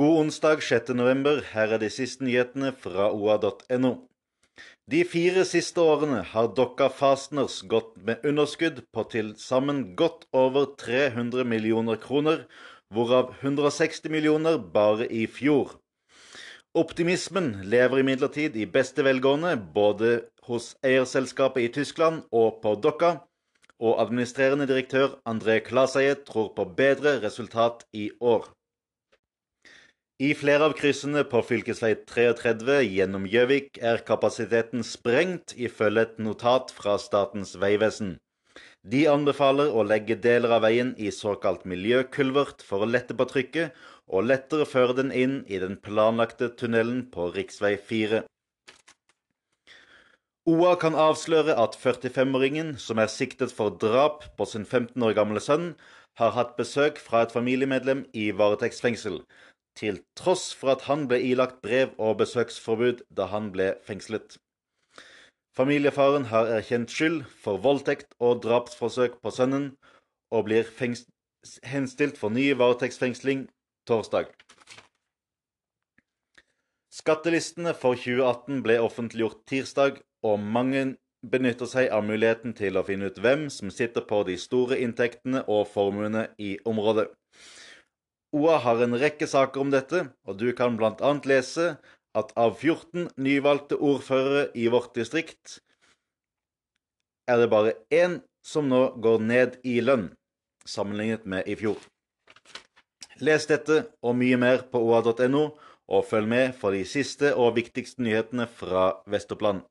God onsdag 6. november. Her er de siste nyhetene fra oa.no. De fire siste årene har Dokka Fasteners gått med underskudd på til sammen godt over 300 millioner kroner, hvorav 160 millioner bare i fjor. Optimismen lever imidlertid i beste velgående både hos eierselskapet i Tyskland og på Dokka, og administrerende direktør André Klaseie tror på bedre resultat i år. I flere av kryssene på fv. 33 gjennom Gjøvik er kapasiteten sprengt, ifølge et notat fra Statens vegvesen. De anbefaler å legge deler av veien i såkalt miljøkulvert for å lette på trykket, og lettere føre den inn i den planlagte tunnelen på rv. 4. OA kan avsløre at 45-åringen, som er siktet for drap på sin 15 år gamle sønn, har hatt besøk fra et familiemedlem i varetektsfengsel til tross for at han ble ilagt brev- og besøksforbud da han ble fengslet. Familiefaren har erkjent skyld for voldtekt og drapsforsøk på sønnen, og blir henstilt for ny varetektsfengsling torsdag. Skattelistene for 2018 ble offentliggjort tirsdag, og mange benytter seg av muligheten til å finne ut hvem som sitter på de store inntektene og formuene i området. OA har en rekke saker om dette, og du kan bl.a. lese at av 14 nyvalgte ordførere i vårt distrikt, er det bare én som nå går ned i lønn, sammenlignet med i fjor. Les dette og mye mer på oa.no, og følg med for de siste og viktigste nyhetene fra Vest-Oppland.